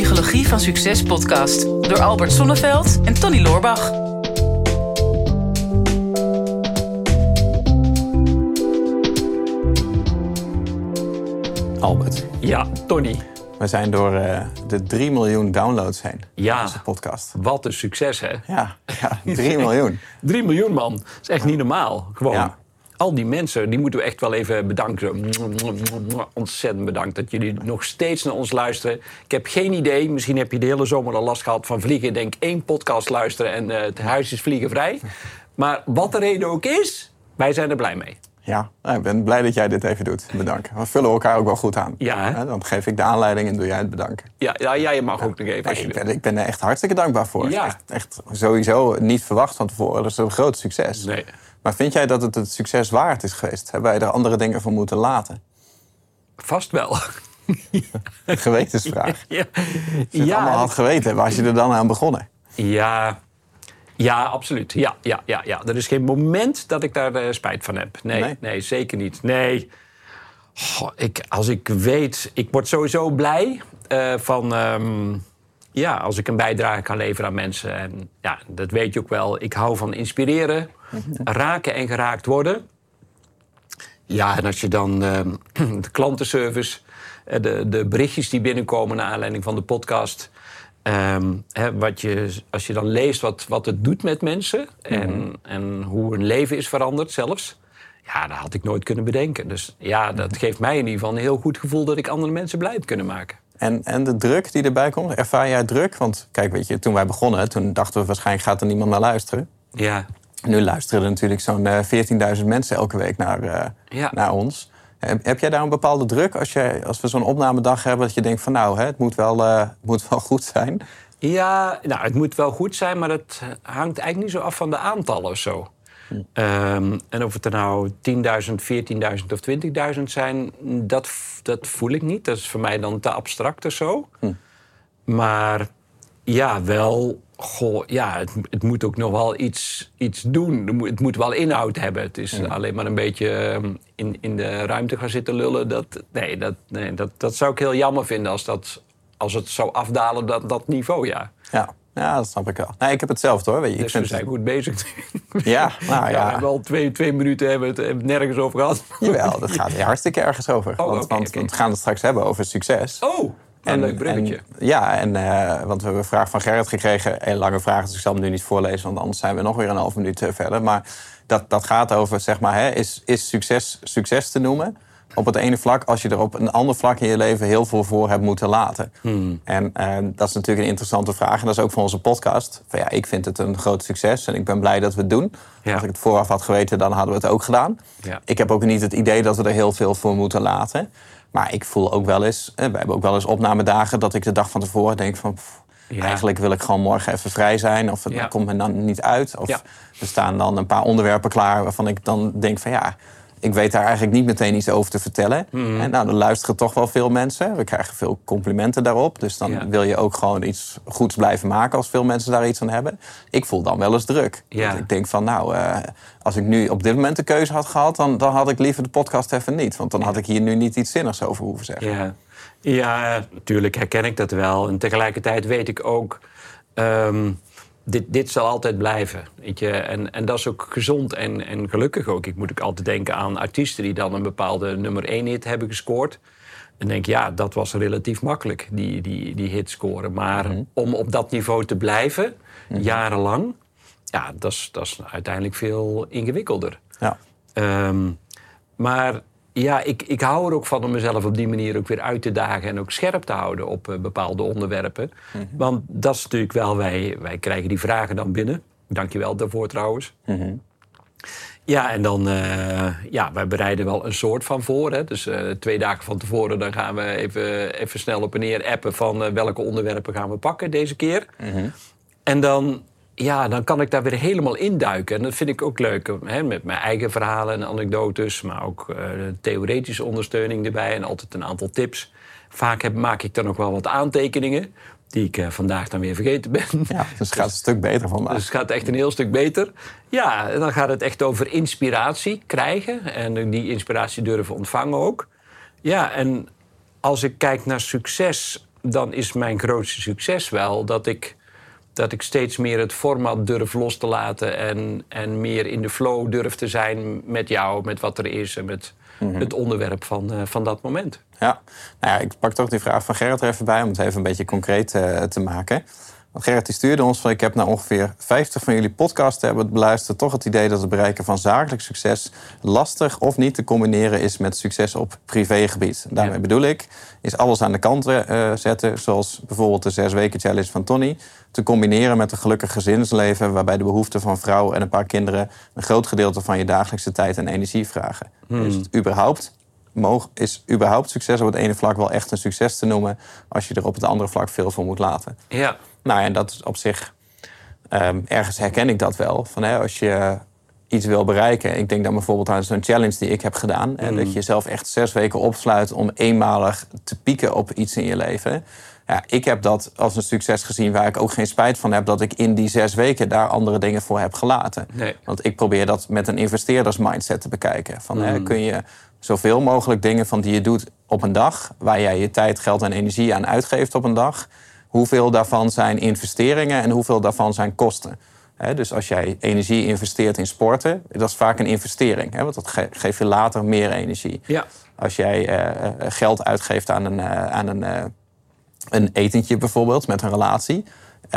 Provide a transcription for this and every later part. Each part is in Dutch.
Psychologie van Succes podcast door Albert Sonneveld en Tony Loorbach. Albert, Ja, Tony. we zijn door eh, de 3 miljoen downloads heen. Ja. Onze podcast. Wat een succes, hè? Ja, ja 3 miljoen. 3 miljoen man. Dat is echt niet normaal. Gewoon. Ja. Al die mensen, die moeten we echt wel even bedanken. Ontzettend bedankt dat jullie nog steeds naar ons luisteren. Ik heb geen idee, misschien heb je de hele zomer al last gehad van vliegen. Denk één podcast luisteren en eh, het huis is vliegenvrij. Maar wat de reden ook is, wij zijn er blij mee. Ja, nou, ik ben blij dat jij dit even doet. Bedankt. We vullen elkaar ook wel goed aan. Ja, hè? Dan geef ik de aanleiding en doe jij het bedanken. Ja, ja, ja je mag ook nog even. Nee, ik, ben, ik ben er echt hartstikke dankbaar voor. Ja. Echt, echt sowieso niet verwacht van tevoren. Dat is een groot succes. Nee. Maar vind jij dat het het succes waard is geweest? Hebben wij er andere dingen voor moeten laten? Vast wel. Gewetensvraag. ja, Als je het allemaal had geweten, was je er dan aan begonnen? Ja, ja, absoluut. Ja, ja, ja, ja. Er is geen moment dat ik daar eh, spijt van heb. Nee, Nee? nee, zeker niet. Nee. Goh, ik, als ik weet... Ik word sowieso blij eh, van... ehm, ja, als ik een bijdrage kan leveren aan mensen. En ja, dat weet je ook wel. Ik hou van inspireren, raken en geraakt worden. Ja, en als je dan ehm, de klantenservice, eh, de, de berichtjes die binnenkomen naar aanleiding van de podcast. Ehm, hè, wat je, als je dan leest wat, wat het doet met mensen en, en hoe hun leven is veranderd zelfs. Ja, dat had ik nooit kunnen bedenken. Dus ja, dat geeft mij in ieder geval een heel goed gevoel dat ik andere mensen blij heb kunnen maken. En, en de druk die erbij komt, ervaar jij druk? Want kijk, weet je, toen wij begonnen, toen dachten we waarschijnlijk gaat er niemand naar luisteren. Ja, Nu luisteren er natuurlijk zo'n eh, 14.000 mensen elke week naar, eh, Ja. naar ons. Heb, jij daar een bepaalde druk als, jij, als we zo'n opnamedag hebben... dat je denkt van nou, hè, het, moet wel, eh, het moet wel goed zijn? Ja, nou, het moet wel goed zijn, maar het hangt eigenlijk niet zo af van de aantallen of zo. Ehm, en of het er nou 10.000, 14.000 of 20.000 zijn, dat, dat voel ik niet. Dat is voor mij dan te abstract of zo. Maar ja, wel, goh, ja, het, het moet ook nog wel iets, iets doen. Het moet wel inhoud hebben. Het is alleen maar een beetje ehm, in, in de ruimte gaan zitten lullen. Dat, nee, dat, nee dat, dat zou ik heel jammer vinden als, dat, als het zou afdalen, dat, dat niveau, ja. Ja, ja dat snap ik wel. Nee, ik heb hetzelfde hoor. Weet je, ik Dus we vind zijn het, goed bezig. ja, nou Ja, we ja, al twee, twee minuten hebben we het, hebben we het nergens over gehad. jawel, dat gaat hier hartstikke ergens over. Oh, want we gaan het straks hebben over succes. Oh, een leuk bruggetje. en- ja, en, eh, want we hebben een vraag van Gerrit gekregen. Een lange vraag, dus ik zal hem nu niet voorlezen... want anders zijn we nog weer een half minuut eh, verder. Maar dat, dat gaat over, zeg maar, hè, is, is succes succes te noemen... op het ene vlak als je er op een ander vlak in je leven... heel veel voor hebt moeten laten. Hmm. En eh, dat is natuurlijk een interessante vraag. En dat is ook voor onze podcast. Van, ja, ik vind het een groot succes en ik ben blij dat we het doen. Ja. Als ik het vooraf had geweten, dan hadden we het ook gedaan. Ja. Ik heb ook niet het idee dat we er heel veel voor moeten laten. Maar ik voel ook wel eens, eh, we hebben ook wel eens opnamedagen dat ik de dag van tevoren denk van pff, Ja. eigenlijk wil ik gewoon morgen even vrij zijn. Of het Ja. komt me dan niet uit. Of er staan dan een paar onderwerpen klaar waarvan ik dan denk van ja, ik weet daar eigenlijk niet meteen iets over te vertellen. Mhm. En nou, dan luisteren toch wel veel mensen. We krijgen veel complimenten daarop. Dus dan Ja. wil je ook gewoon iets goeds blijven maken als veel mensen daar iets aan hebben. Ik voel dan wel eens druk. Ja. Ik denk van nou, eh, als ik nu op dit moment de keuze had gehad, dan, dan had ik liever de podcast even niet. Want dan had ik hier nu niet iets zinnigs over hoeven zeggen. Ja. ja, natuurlijk herken ik dat wel. En tegelijkertijd weet ik ook... ehm, dit, dit zal altijd blijven. Weet je? En, en dat is ook gezond en, en gelukkig ook. Ik moet ook altijd denken aan artiesten... die dan een bepaalde nummer 1 hit hebben gescoord. En denk ja, dat was relatief makkelijk, die, die, die hit scoren. Maar om op dat niveau te blijven, jarenlang... ja, dat is, dat is uiteindelijk veel ingewikkelder. Ja. Ehm, maar ja, ik, ik hou er ook van om mezelf op die manier ook weer uit te dagen en ook scherp te houden op eh, bepaalde onderwerpen. Want dat is natuurlijk wel, wij, wij krijgen die vragen dan binnen. Dankjewel daarvoor trouwens. Ja, en dan, eh, ja, wij bereiden wel een soort van voor. Hè. Dus eh, twee dagen van tevoren dan gaan we even, even snel op en neer appen van welke onderwerpen gaan we pakken deze keer. En dan, ja, dan kan ik daar weer helemaal induiken. En dat vind ik ook leuk. Hè, met mijn eigen verhalen en anekdotes, maar ook eh, theoretische ondersteuning erbij en altijd een aantal tips. Vaak heb, maak ik dan ook wel wat aantekeningen, die ik eh, vandaag dan weer vergeten ben. ja, dus het gaat een stuk beter van mij. Dus het gaat echt een heel stuk beter. Ja, en dan gaat het echt over inspiratie krijgen. En die inspiratie durven ontvangen ook. Ja, en als ik kijk naar succes... dan is mijn grootste succes wel dat ik, dat ik steeds meer het format durf los te laten. En, en meer in de flow durf te zijn met jou, met wat er is en met het onderwerp van, eh, van dat moment. Ja, nou ja, ik pak toch die vraag van Gerrit er even bij om het even een beetje concreet eh, te maken. Want Gerrit die stuurde ons van ik heb na ongeveer 50 van jullie podcasts hebben beluisterd toch het idee dat het bereiken van zakelijk succes lastig of niet te combineren is met succes op privégebied. Daarmee Ja. bedoel ik, is alles aan de kant eh, zetten, zoals bijvoorbeeld de zes weken challenge van Tony, te combineren met een gelukkig gezinsleven waarbij de behoeften van vrouw en een paar kinderen een groot gedeelte van je dagelijkse tijd en energie vragen. Is het überhaupt is überhaupt succes op het ene vlak wel echt een succes te noemen als je er op het andere vlak veel voor moet laten? Ja, Nou, en dat is op zich, ehm, ergens herken ik dat wel. Van, hè, als je iets wil bereiken. Ik denk dan bijvoorbeeld aan zo'n challenge die ik heb gedaan. En dat je jezelf echt zes weken opsluit om eenmalig te pieken op iets in je leven. Ja, ik heb dat als een succes gezien waar ik ook geen spijt van heb dat ik in die zes weken daar andere dingen voor heb gelaten. Nee. Want ik probeer dat met een investeerdersmindset te bekijken. Van, hè, kun je zoveel mogelijk dingen van die je doet op een dag, waar jij je tijd, geld en energie aan uitgeeft op een dag, hoeveel daarvan zijn investeringen en hoeveel daarvan zijn kosten? Dus als jij energie investeert in sporten, dat is vaak een investering. Hè, want dat ge- geeft je later meer energie. ja. Als jij eh, eh, geld uitgeeft aan een, eh, aan een, een etentje bijvoorbeeld met een relatie.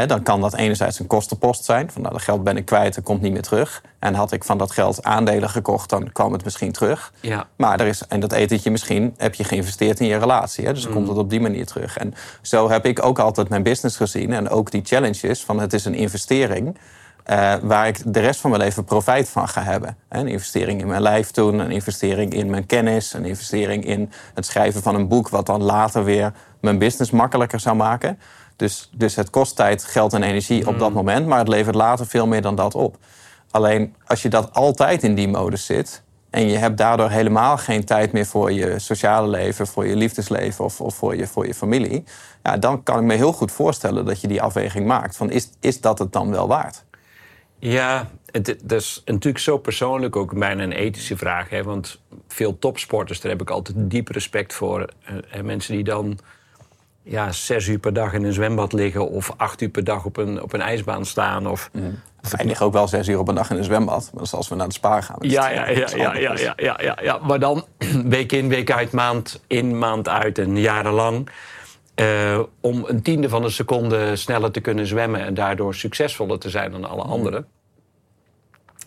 Dan kan dat enerzijds een kostenpost zijn. Van nou, dat geld ben ik kwijt, dat komt niet meer terug. En had ik van dat geld aandelen gekocht, dan kwam het misschien terug. Ja. Maar er is, en dat etentje misschien heb je geïnvesteerd in je relatie. Hè? Dus dan komt het op die manier terug. En zo heb ik ook altijd mijn business gezien. En ook die challenges van het is een investering. eh, waar ik de rest van mijn leven profijt van ga hebben. Een investering in mijn lijf toen, een investering in mijn kennis, een investering in het schrijven van een boek, wat dan later weer mijn business makkelijker zou maken. Dus, dus het kost tijd, geld en energie op dat moment, maar het levert later veel meer dan dat op. Alleen als je dat altijd in die modus zit en je hebt daardoor helemaal geen tijd meer voor je sociale leven, voor je liefdesleven of, of voor, je, voor je familie, ja, dan kan ik me heel goed voorstellen dat je die afweging maakt. Van is, is dat het dan wel waard? Ja, het, dat is natuurlijk zo persoonlijk ook bijna een ethische vraag. Hè? Want veel topsporters, daar heb ik altijd diep respect voor. Eh, en mensen die dan ja, zes uur per dag in een zwembad liggen... of acht uur per dag op een, op een ijsbaan staan. Of, Wij liggen ook wel zes uur op een dag in een zwembad. Maar dat is als we naar de spa gaan. ja, ja, ja, ja, ja, ja, ja, ja, ja. Maar dan week in, week uit, maand in, maand uit en jarenlang... eh, om een tiende van een seconde sneller te kunnen zwemmen... en daardoor succesvoller te zijn dan alle anderen.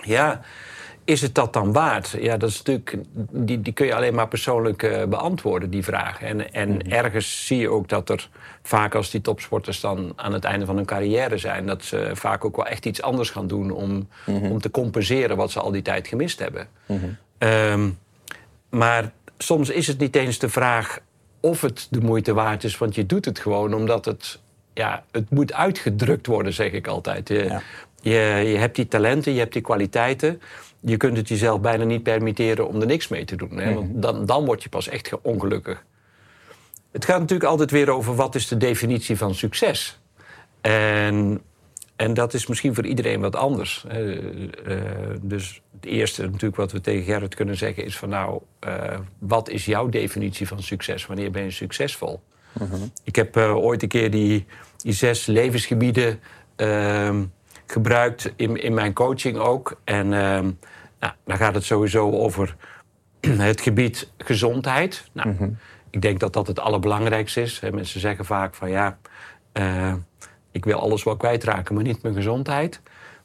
Ja, is het dat dan waard? Ja, dat is natuurlijk, die, die kun je alleen maar persoonlijk eh, beantwoorden, die vraag. En, en ergens zie je ook dat er vaak als die topsporters dan aan het einde van hun carrière zijn... dat ze vaak ook wel echt iets anders gaan doen om, om te compenseren wat ze al die tijd gemist hebben. Ehm, maar soms is het niet eens de vraag of het de moeite waard is, want je doet het gewoon omdat het, ja, het moet uitgedrukt worden, zeg ik altijd. Je, Ja. je, je hebt die talenten, je hebt die kwaliteiten. Je kunt het jezelf bijna niet permitteren om er niks mee te doen. Hè? Want dan, dan word je pas echt ge- ongelukkig. Het gaat natuurlijk altijd weer over wat is de definitie van succes. En, en dat is misschien voor iedereen wat anders. hè. Eh, dus het eerste natuurlijk wat we tegen Gerrit kunnen zeggen is van nou, eh, wat is jouw definitie van succes? Wanneer ben je succesvol? Ik heb eh, ooit een keer die, die zes levensgebieden ehm, gebruikt in, in mijn coaching ook. En ehm, nou, dan gaat het sowieso over het gebied gezondheid. Nou, Ik denk dat dat het allerbelangrijkste is. Mensen zeggen vaak van ja, eh, ik wil alles wel kwijtraken, maar niet mijn gezondheid.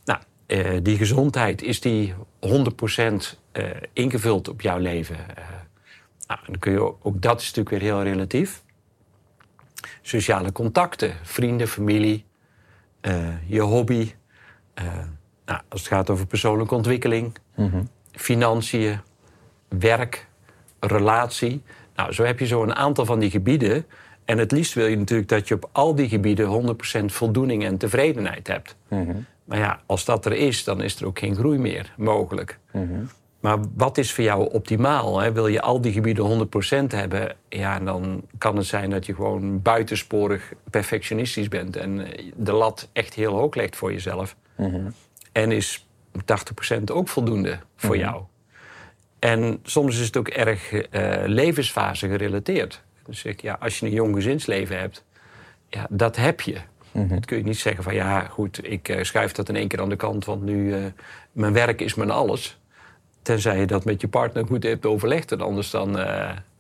Nou, eh, die gezondheid is die 100% eh, ingevuld op jouw leven. Nou, dan kun je ook, ook dat is natuurlijk weer heel relatief. Sociale contacten, vrienden, familie, je hobby. Eh, nou, als het gaat over persoonlijke ontwikkeling, financiën, werk, relatie. Nou, zo heb je zo een aantal van die gebieden. En het liefst wil je natuurlijk dat je op al die gebieden 100% voldoening en tevredenheid hebt. Maar ja, als dat er is, dan is er ook geen groei meer mogelijk. Maar wat is voor jou optimaal? Hè? Wil je al die gebieden 100% hebben? Ja, dan kan het zijn dat je gewoon buitensporig perfectionistisch bent en de lat echt heel hoog legt voor jezelf. En is 80% ook voldoende voor jou. En soms is het ook erg eh, levensfase gerelateerd. Dus ik, ja, als je een jong gezinsleven hebt, ja, dat heb je. Mhm. Dat kun je niet zeggen van ja, goed, ik eh, schuif dat in één keer aan de kant, want nu eh, mijn werk is mijn alles. Tenzij je dat met je partner goed hebt overlegd. En anders dan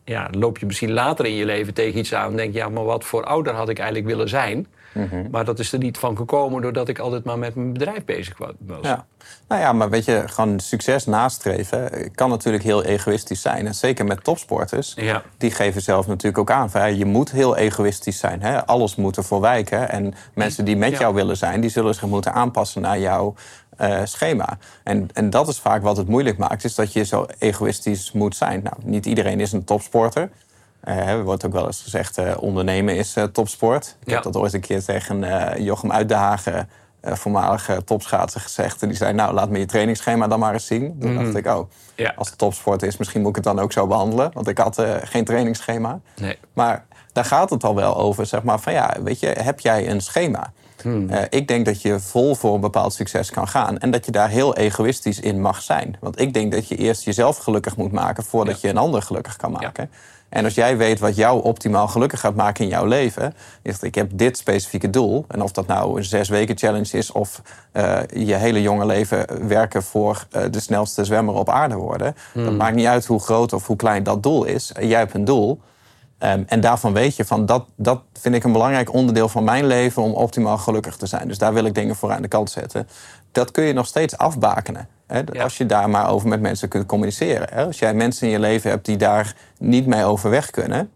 ja, loop je misschien later in je leven tegen iets aan en denk je, ja, maar wat voor ouder had ik eigenlijk willen zijn? Mhm. Maar dat is er niet van gekomen doordat ik altijd maar met mijn bedrijf bezig wa- was. Ja. Nou ja, maar weet je, gewoon succes nastreven kan natuurlijk heel egoïstisch zijn. En zeker met topsporters. Ja. Die geven zelf natuurlijk ook aan van je moet heel egoïstisch zijn. Hè? Alles moet ervoor wijken. En mensen die met Ja. jou willen zijn, die zullen zich moeten aanpassen naar jouw eh, schema. En, en dat is vaak wat het moeilijk maakt, is dat je zo egoïstisch moet zijn. Nou, niet iedereen is een topsporter. Eh, er wordt ook wel eens gezegd, eh, ondernemen is eh, topsport. Ik Ja. heb dat ooit een keer tegen Jochem uit de Hagen, eh, voormalige topschaatser, gezegd. En die zei, nou, laat me je trainingsschema dan maar eens zien. Toen dacht ik, oh, Ja. als het topsport is, misschien moet ik het dan ook zo behandelen. Want ik had geen trainingsschema. Nee. Maar daar gaat het al wel over, zeg maar, van ja, weet je, heb jij een schema? Eh, ik denk dat je vol voor een bepaald succes kan gaan. En dat je daar heel egoïstisch in mag zijn. Want ik denk dat je eerst jezelf gelukkig moet maken voordat je een ander gelukkig kan maken. En als jij weet wat jou optimaal gelukkig gaat maken in jouw leven. Is dat ik heb dit specifieke doel. En of dat nou een zes weken challenge is. Of eh, je hele jonge leven werken voor eh, de snelste zwemmer op aarde worden. Dat maakt niet uit hoe groot of hoe klein dat doel is. Jij hebt een doel. Ehm, en daarvan weet je van dat, dat vind ik een belangrijk onderdeel van mijn leven om optimaal gelukkig te zijn. Dus daar wil ik dingen voor aan de kant zetten. Dat kun je nog steeds afbakenen. Hè, Ja. Als je daar maar over met mensen kunt communiceren. Hè. Als jij mensen in je leven hebt die daar niet mee overweg kunnen.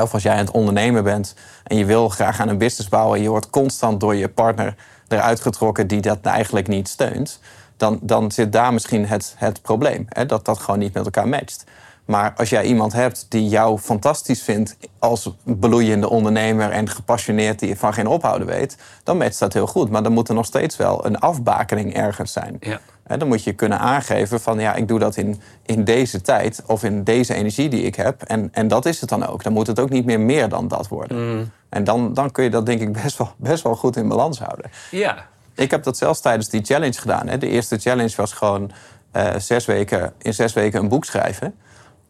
Of als jij aan het ondernemen bent en je wil graag aan een business bouwen. en je wordt constant door je partner eruit getrokken die dat eigenlijk niet steunt. Dan, dan zit daar misschien het, het probleem. Hè, dat dat gewoon niet met elkaar matcht. Maar als jij iemand hebt die jou fantastisch vindt als bloeiende ondernemer en gepassioneerd die van geen ophouden weet, dan matcht dat heel goed. Maar dan moet er nog steeds wel een afbakening ergens zijn. Ja. Dan moet je kunnen aangeven van ja, ik doe dat in, in deze tijd of in deze energie die ik heb. En, en dat is het dan ook. Dan moet het ook niet meer meer dan dat worden. En dan, dan kun je dat denk ik best wel, best wel goed in balans houden. Ja. Ik heb dat zelfs tijdens die challenge gedaan. Hè. De eerste challenge was gewoon eh, zes weken, in zes weken een boek schrijven.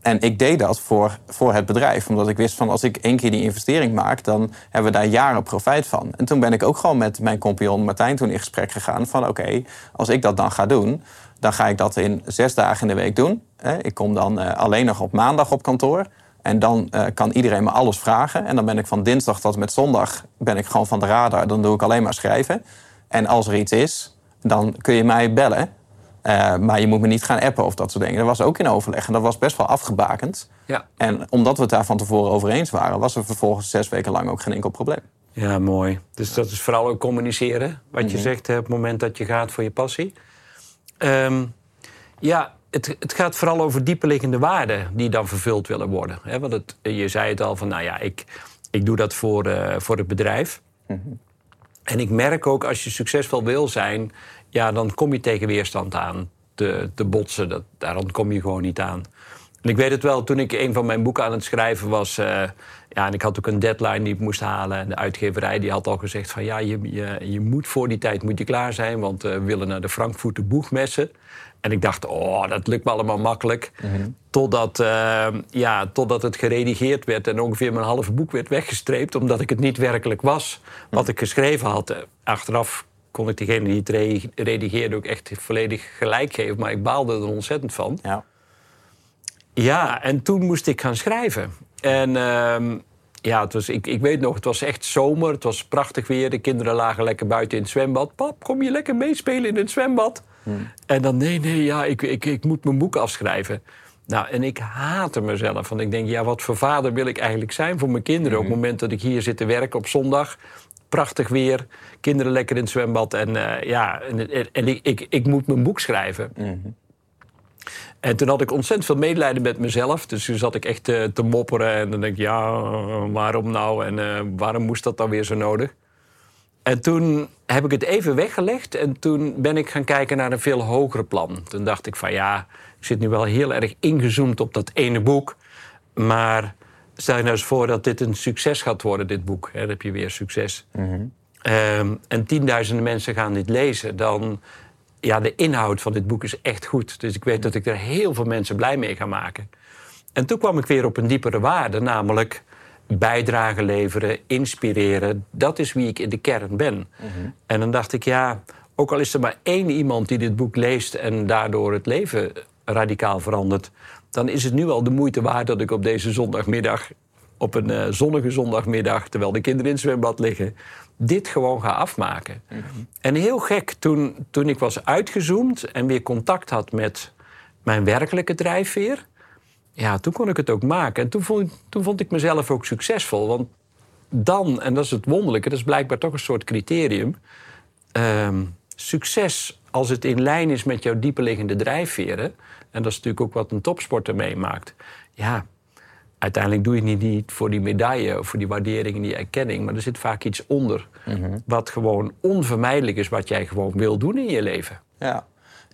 En ik deed dat voor, voor het bedrijf. Omdat ik wist van als ik één keer die investering maak... dan hebben we daar jaren profijt van. En toen ben ik ook gewoon met mijn compagnon Martijn toen in gesprek gegaan... van oké, als ik dat dan ga doen... dan ga ik dat in zes dagen in de week doen. Ik kom dan eh, alleen nog op maandag op kantoor... En dan eh, kan iedereen me alles vragen. En dan ben ik van dinsdag tot met zondag ben ik gewoon van de radar. Dan doe ik alleen maar schrijven. En als er iets is, dan kun je mij bellen. Eh, maar je moet me niet gaan appen of dat soort dingen. Dat was ook in overleg en dat was best wel afgebakend. Ja. En omdat we het daar van tevoren over eens waren, was er vervolgens zes weken lang ook geen enkel probleem. Ja, mooi. Dus dat is vooral ook communiceren. Wat je zegt hè, op het moment dat je gaat voor je passie. Ehm, ja, het, het gaat vooral over dieperliggende waarden die dan vervuld willen worden. Hè? Want het, je zei het al van, nou ja, ik, ik doe dat voor, eh, voor het bedrijf. En ik merk ook, als je succesvol wil zijn... ja, dan kom je tegen weerstand aan te, te botsen. Dat, daar kom je gewoon niet aan. En ik weet het wel, toen ik een van mijn boeken aan het schrijven was... eh, ja, en ik had ook een deadline die ik moest halen. En de uitgeverij die had al gezegd van... ja, je, je, je moet voor die tijd moet je klaar zijn... want eh, we willen naar de Frankfurter Boegmessen. En ik dacht, oh, dat lukt me allemaal makkelijk. Totdat, eh, ja, totdat het geredigeerd werd en ongeveer mijn halve boek werd weggestreept... omdat ik het niet werkelijk was wat ik geschreven had. Achteraf kon ik degene die het re- redigeerde ook echt volledig gelijk geven... maar ik baalde er ontzettend van. Ja. Ja, en toen moest ik gaan schrijven. En ehm, ja, het was, ik, ik weet nog, het was echt zomer. Het was prachtig weer. De kinderen lagen lekker buiten in het zwembad. Pap, kom je lekker meespelen in het zwembad? En dan, nee, nee, ja, ik, ik, ik moet mijn boek afschrijven. Nou, en ik haatte mezelf. Want ik denk, ja, wat voor vader wil ik eigenlijk zijn voor mijn kinderen... op het moment dat ik hier zit te werken op zondag... Prachtig weer, kinderen lekker in het zwembad. En eh, ja, en, en, en ik, ik, ik moet mijn boek schrijven. En toen had ik ontzettend veel medelijden met mezelf. Dus toen zat ik echt eh, te mopperen. En dan denk ik, ja, waarom nou? En eh, waarom moest dat dan weer zo nodig? En toen heb ik het even weggelegd. En toen ben ik gaan kijken naar een veel hoger plan. Toen dacht ik van, ja, ik zit nu wel heel erg ingezoomd op dat ene boek. Maar stel je nou eens voor dat dit een succes gaat worden, dit boek. Hè, dan heb je weer succes. Ehm, en tienduizenden mensen gaan dit lezen. Dan, ja, de inhoud van dit boek is echt goed. Dus ik weet dat ik er heel veel mensen blij mee ga maken. En toen kwam ik weer op een diepere waarde, namelijk bijdrage leveren, inspireren. Dat is wie ik in de kern ben. En dan dacht ik, ja, ook al is er maar één iemand die dit boek leest en daardoor het leven radicaal verandert, dan is het nu al de moeite waard dat ik op deze zondagmiddag, op een eh, zonnige zondagmiddag, terwijl de kinderen in het zwembad liggen, dit gewoon ga afmaken. En heel gek, toen, toen ik was uitgezoomd en weer contact had met mijn werkelijke drijfveer, ja, toen kon ik het ook maken. En toen vond, toen vond ik mezelf ook succesvol. Want dan, en dat is het wonderlijke, dat is blijkbaar toch een soort criterium. ehm, succes, als het in lijn is met jouw dieperliggende drijfveren. En dat is natuurlijk ook wat een topsporter meemaakt. Ja, uiteindelijk doe je het niet, voor die medaille of voor die waardering en die erkenning. Maar er zit vaak iets onder. Wat gewoon onvermijdelijk is, wat jij gewoon wil doen in je leven. Ja.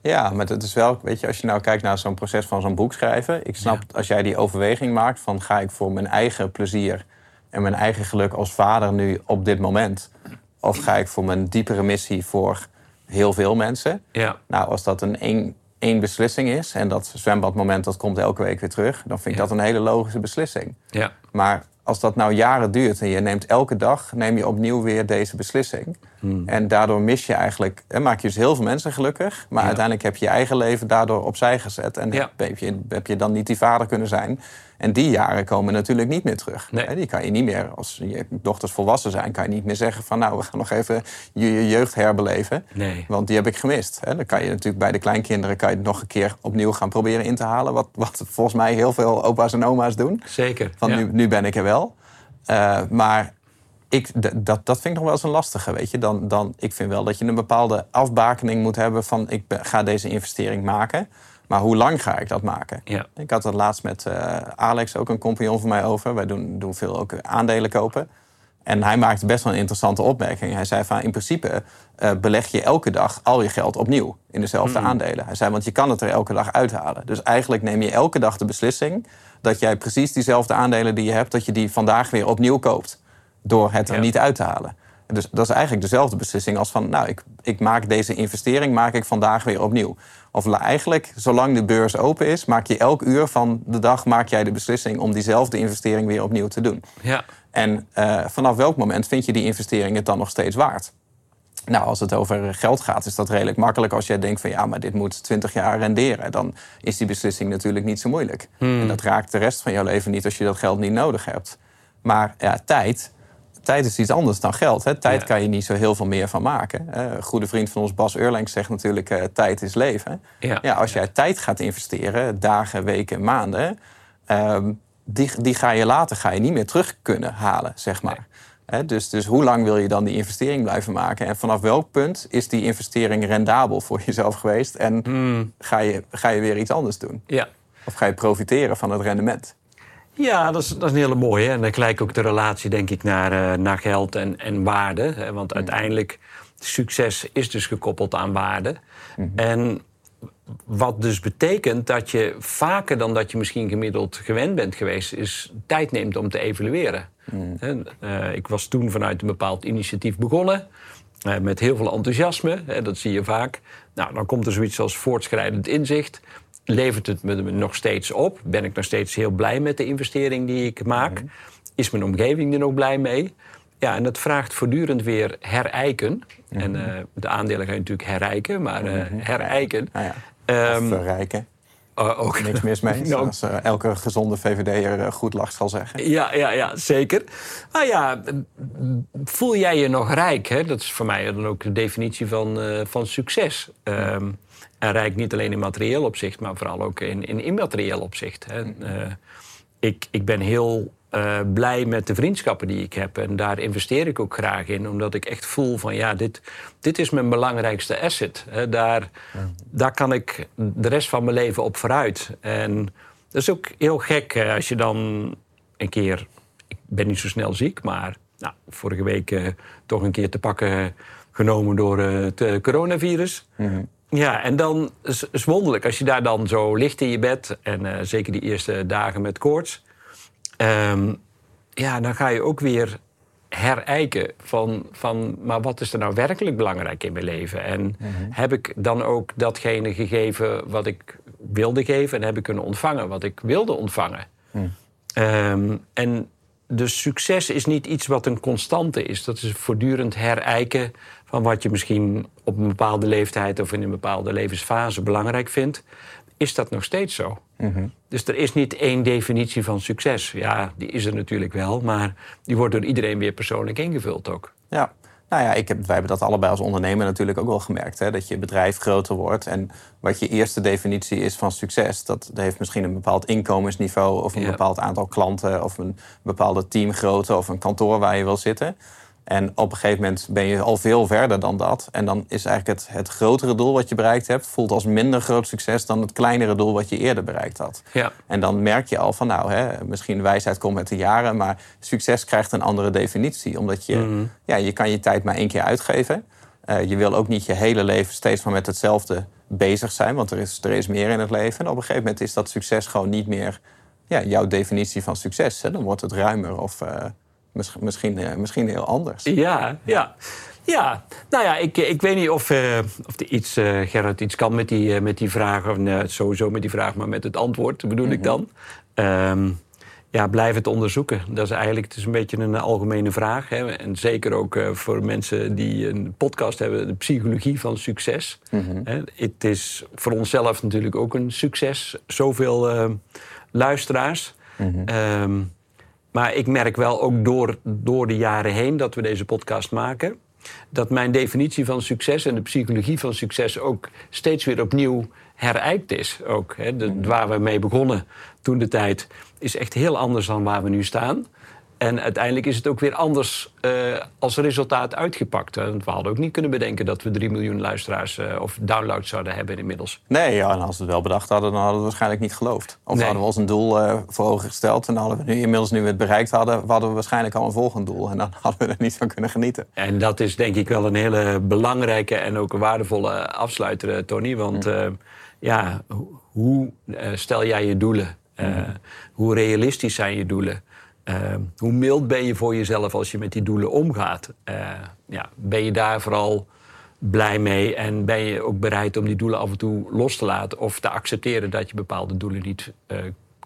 Ja, maar het is wel, weet je, als je nou kijkt naar zo'n proces van zo'n boek schrijven. Ik snap als jij die overweging maakt van ga ik voor mijn eigen plezier en mijn eigen geluk als vader nu op dit moment. Of ga ik voor mijn diepere missie voor heel veel mensen. Ja. Nou, als dat een één, één beslissing is en dat zwembadmoment dat komt elke week weer terug, dan vind ik Ja. dat een hele logische beslissing. Ja. Maar als dat nou jaren duurt en je neemt elke dag neem je opnieuw weer deze beslissing. Hmm. En daardoor mis je eigenlijk, en maak je dus heel veel mensen gelukkig. Maar Ja. uiteindelijk heb je je eigen leven daardoor opzij gezet. En Ja. heb, je, heb je dan niet die vader kunnen zijn. En die jaren komen natuurlijk niet meer terug. Nee. Die kan je niet meer, als je dochters volwassen zijn, kan je niet meer zeggen van nou, we gaan nog even je, je jeugd herbeleven. Nee. Want die heb ik gemist. Dan kan je natuurlijk bij de kleinkinderen kan je het nog een keer opnieuw gaan proberen in te halen. Wat, wat volgens mij heel veel opa's en oma's doen. Zeker. Van ja. nu, nu ben ik er wel. Eh, maar ik, dat, dat vind ik nog wel eens een lastige, weet je. Dan, dan, ik vind wel dat je een bepaalde afbakening moet hebben van... ik ga deze investering maken, maar hoe lang ga ik dat maken? Ja. Ik had het laatst met eh, Alex, ook een compagnon van mij, over. Wij doen, doen veel ook aandelen kopen. En hij maakte best wel een interessante opmerking. Hij zei van, in principe eh, beleg je elke dag al je geld opnieuw in dezelfde aandelen. Hij zei, want je kan het er elke dag uithalen. Dus eigenlijk neem je elke dag de beslissing dat jij precies diezelfde aandelen die je hebt, dat je die vandaag weer opnieuw koopt. Door het er Ja. niet uit te halen. Dus dat is eigenlijk dezelfde beslissing als van, nou, ik, ik maak deze investering, maak ik vandaag weer opnieuw. Of eigenlijk, zolang de beurs open is, maak je elk uur van de dag maak jij de beslissing om diezelfde investering weer opnieuw te doen. Ja. En eh, vanaf welk moment vind je die investering het dan nog steeds waard? Nou, als het over geld gaat, is dat redelijk makkelijk. Als jij denkt van ja, maar dit moet 20 jaar renderen, dan is die beslissing natuurlijk niet zo moeilijk. En dat raakt de rest van jouw leven niet als je dat geld niet nodig hebt. Maar ja, tijd. Tijd is iets anders dan geld. Hè. Tijd Ja. kan je niet zo heel veel meer van maken. Een goede vriend van ons, Bas Eurlings, zegt natuurlijk... eh, tijd is leven. Ja. Ja, als jij tijd gaat investeren, dagen, weken, maanden... ehm, die, die ga je later ga je niet meer terug kunnen halen, zeg maar. Dus, dus hoe lang wil je dan die investering blijven maken? En vanaf welk punt is die investering rendabel voor jezelf geweest? En ga, je, ga je weer iets anders doen? ja. Of ga je profiteren van het rendement? Ja, dat is, dat is een hele mooie. En dan gelijk ook de relatie, denk ik, naar, eh, naar geld en, en waarde. Hè, Want uiteindelijk, succes is dus gekoppeld aan waarde. En wat dus betekent dat je vaker dan dat je misschien gemiddeld gewend bent geweest... is tijd neemt om te evalueren. Hè, eh, ik was toen vanuit een bepaald initiatief begonnen... eh, met heel veel enthousiasme, hè, dat zie je vaak. Nou, dan komt er zoiets als voortschrijdend inzicht. Levert het me nog steeds op? Ben ik nog steeds heel blij met de investering die ik maak? Is mijn omgeving er nog blij mee? Ja, en dat vraagt voortdurend weer herijken. En eh, de aandelen ga je natuurlijk herijken, maar eh, herijken. Ja, Ehm, of verrijken. eh, ook. Niks mis mee. Nou, Zoals eh, elke gezonde VVD'er eh, goed lacht zal zeggen. Ja, ja, ja, zeker. Nou ja, voel jij je nog rijk? Hè? Dat is voor mij dan ook de definitie van, eh, van succes. Ehm, en rijk niet alleen in materieel opzicht, maar vooral ook in, in immaterieel opzicht. Hè? Eh, ik, ik ben heel eh, blij met de vriendschappen die ik heb. En daar investeer ik ook graag in, omdat ik echt voel van ja, dit, dit is mijn belangrijkste asset. Hè? Daar, daar kan ik de rest van mijn leven op vooruit. En dat is ook heel gek als je dan een keer. Ik ben niet zo snel ziek, maar nou, vorige week eh, toch een keer te pakken genomen door het coronavirus. Ja, en dan is wonderlijk als je daar dan zo ligt in je bed. En eh, zeker die eerste dagen met koorts. ehm, ja, dan ga je ook weer herijken van, van... maar wat is er nou werkelijk belangrijk in mijn leven? En heb ik dan ook datgene gegeven wat ik wilde geven... en heb ik kunnen ontvangen wat ik wilde ontvangen? Ehm, en dus succes is niet iets wat een constante is. Dat is voortdurend herijken van wat je misschien op een bepaalde leeftijd of in een bepaalde levensfase belangrijk vindt. Is dat nog steeds zo? Mhm. Dus er is niet één definitie van succes. Ja, die is er natuurlijk wel, maar die wordt door iedereen weer persoonlijk ingevuld ook. Ja. Nou ja, ik heb, wij hebben dat allebei als ondernemer natuurlijk ook wel gemerkt. Hè? Dat je bedrijf groter wordt. En wat je eerste definitie is van succes, dat, dat heeft misschien een bepaald inkomensniveau of een Ja. bepaald aantal klanten of een bepaalde teamgrootte of een kantoor waar je wil zitten. En op een gegeven moment ben je al veel verder dan dat. En dan is eigenlijk het, het grotere doel wat je bereikt hebt, voelt als minder groot succes dan het kleinere doel wat je eerder bereikt had. Ja. En dan merk je al van, nou, hè, misschien wijsheid komt met de jaren, maar succes krijgt een andere definitie. Omdat je, ja, je kan je tijd maar één keer uitgeven. Eh, je wil ook niet je hele leven steeds maar met hetzelfde bezig zijn, want er is, er is meer in het leven. En op een gegeven moment is dat succes gewoon niet meer ja, jouw definitie van succes. Hè. Dan wordt het ruimer of eh, mis- misschien, eh, misschien heel anders. Ja, ja. Ja, nou ja, ik, ik weet niet of, eh of er iets, eh, Gerrit iets kan met die, eh, met die vraag. Of nee, sowieso met die vraag, maar met het antwoord bedoel ik dan. Ehm, ja, blijf het onderzoeken. Dat is eigenlijk het is een beetje een algemene vraag. Hè. En zeker ook eh, voor mensen die een podcast hebben, de psychologie van succes. Hè, Het is voor onszelf natuurlijk ook een succes. Zoveel eh, luisteraars. Ehm, maar ik merk wel ook door, door de jaren heen dat we deze podcast maken. Dat mijn definitie van succes en de psychologie van succes ook steeds weer opnieuw herijkt is. Ook, hè. De, waar we mee begonnen toen de tijd is echt heel anders dan waar we nu staan. En uiteindelijk is het ook weer anders eh, als resultaat uitgepakt. Want we hadden ook niet kunnen bedenken dat we 3 miljoen luisteraars eh, of downloads zouden hebben inmiddels. Nee, ja, en als we het wel bedacht hadden, dan hadden we het waarschijnlijk niet geloofd. Of Nee. hadden we ons een doel eh, voor ogen gesteld. En hadden we nu, inmiddels nu we het bereikt hadden, hadden we waarschijnlijk al een volgend doel. En dan hadden we er niet van kunnen genieten. En dat is denk ik wel een hele belangrijke en ook een waardevolle afsluiter, Tony. Want eh, ja, ho- hoe stel jij je doelen? Eh, Hoe realistisch zijn je doelen? Eh, hoe mild ben je voor jezelf als je met die doelen omgaat? Eh, ja, ben je daar vooral blij mee en ben je ook bereid om die doelen af en toe los te laten of te accepteren dat je bepaalde doelen niet eh,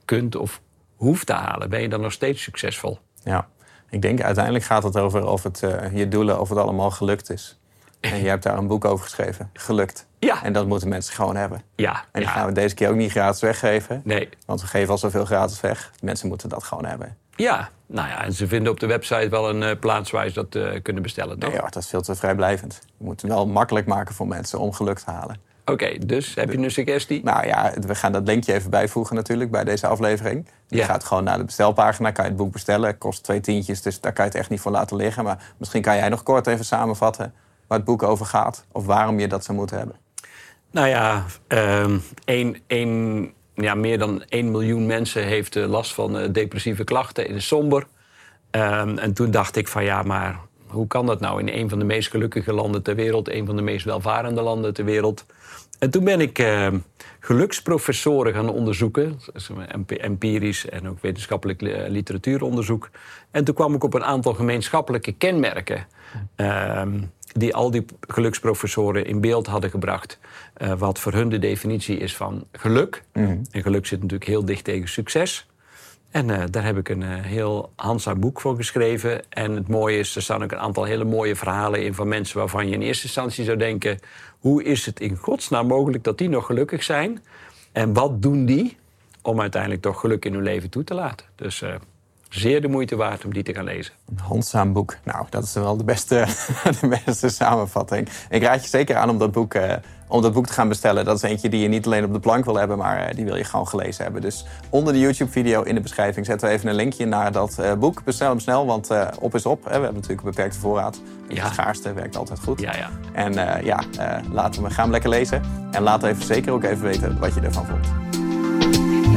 kunt of hoeft te halen? Ben je dan nog steeds succesvol? Ja, ik denk uiteindelijk gaat het over of het, eh, je doelen, of het allemaal gelukt is. En je hebt daar een boek over geschreven, Gelukt. Ja. En dat moeten mensen gewoon hebben. Ja, En die ja. gaan we deze keer ook niet gratis weggeven. Nee, Want we geven al zoveel gratis weg. Mensen moeten dat gewoon hebben. Ja, nou ja, en ze vinden op de website wel een eh, plaats waar ze dat eh, kunnen bestellen. toch? Nee hoor, dat is veel te vrijblijvend. Je moet het wel makkelijk maken voor mensen om geluk te halen. Oké, dus heb je een suggestie? Nou ja, we gaan dat linkje even bijvoegen natuurlijk bij deze aflevering. Je Ja. gaat gewoon naar de bestelpagina, kan je het boek bestellen. Het kost twee tientjes, dus daar kan je het echt niet voor laten liggen. Maar misschien kan jij nog kort even samenvatten waar het boek over gaat. Of waarom je dat zou moeten hebben. Nou ja, ehm, één, één, ja, meer dan 1 miljoen mensen heeft eh, last van eh, depressieve klachten. Het is somber. Ehm, en toen dacht ik van ja, maar hoe kan dat nou in een van de meest gelukkige landen ter wereld, een van de meest welvarende landen ter wereld? En toen ben ik ehm, geluksprofessoren gaan onderzoeken, emp- empirisch en ook wetenschappelijk li- literatuuronderzoek. En toen kwam ik op een aantal gemeenschappelijke kenmerken. ehm, die al die geluksprofessoren in beeld hadden gebracht. eh, wat voor hun de definitie is van geluk. En geluk zit natuurlijk heel dicht tegen succes. En eh, daar heb ik een eh, heel handzaam boek voor geschreven. En het mooie is, er staan ook een aantal hele mooie verhalen in van mensen waarvan je in eerste instantie zou denken: hoe is het in godsnaam mogelijk dat die nog gelukkig zijn? En wat doen die om uiteindelijk toch geluk in hun leven toe te laten? Dus zeer de moeite waard om die te gaan lezen. Een handzaam boek. Nou, dat is wel de beste, de beste samenvatting. Ik raad je zeker aan om dat, boek, eh, om dat boek te gaan bestellen. Dat is eentje die je niet alleen op de plank wil hebben, maar eh, die wil je gewoon gelezen hebben. Dus onder de YouTube-video in de beschrijving zetten we even een linkje naar dat eh, boek. Bestel hem snel, want op is op. Hè. We hebben natuurlijk een beperkte voorraad. Ja. Het schaarste werkt altijd goed. Ja, ja. En ja, laten we, gaan hem lekker lezen. En laat even, zeker ook even weten wat je ervan vond.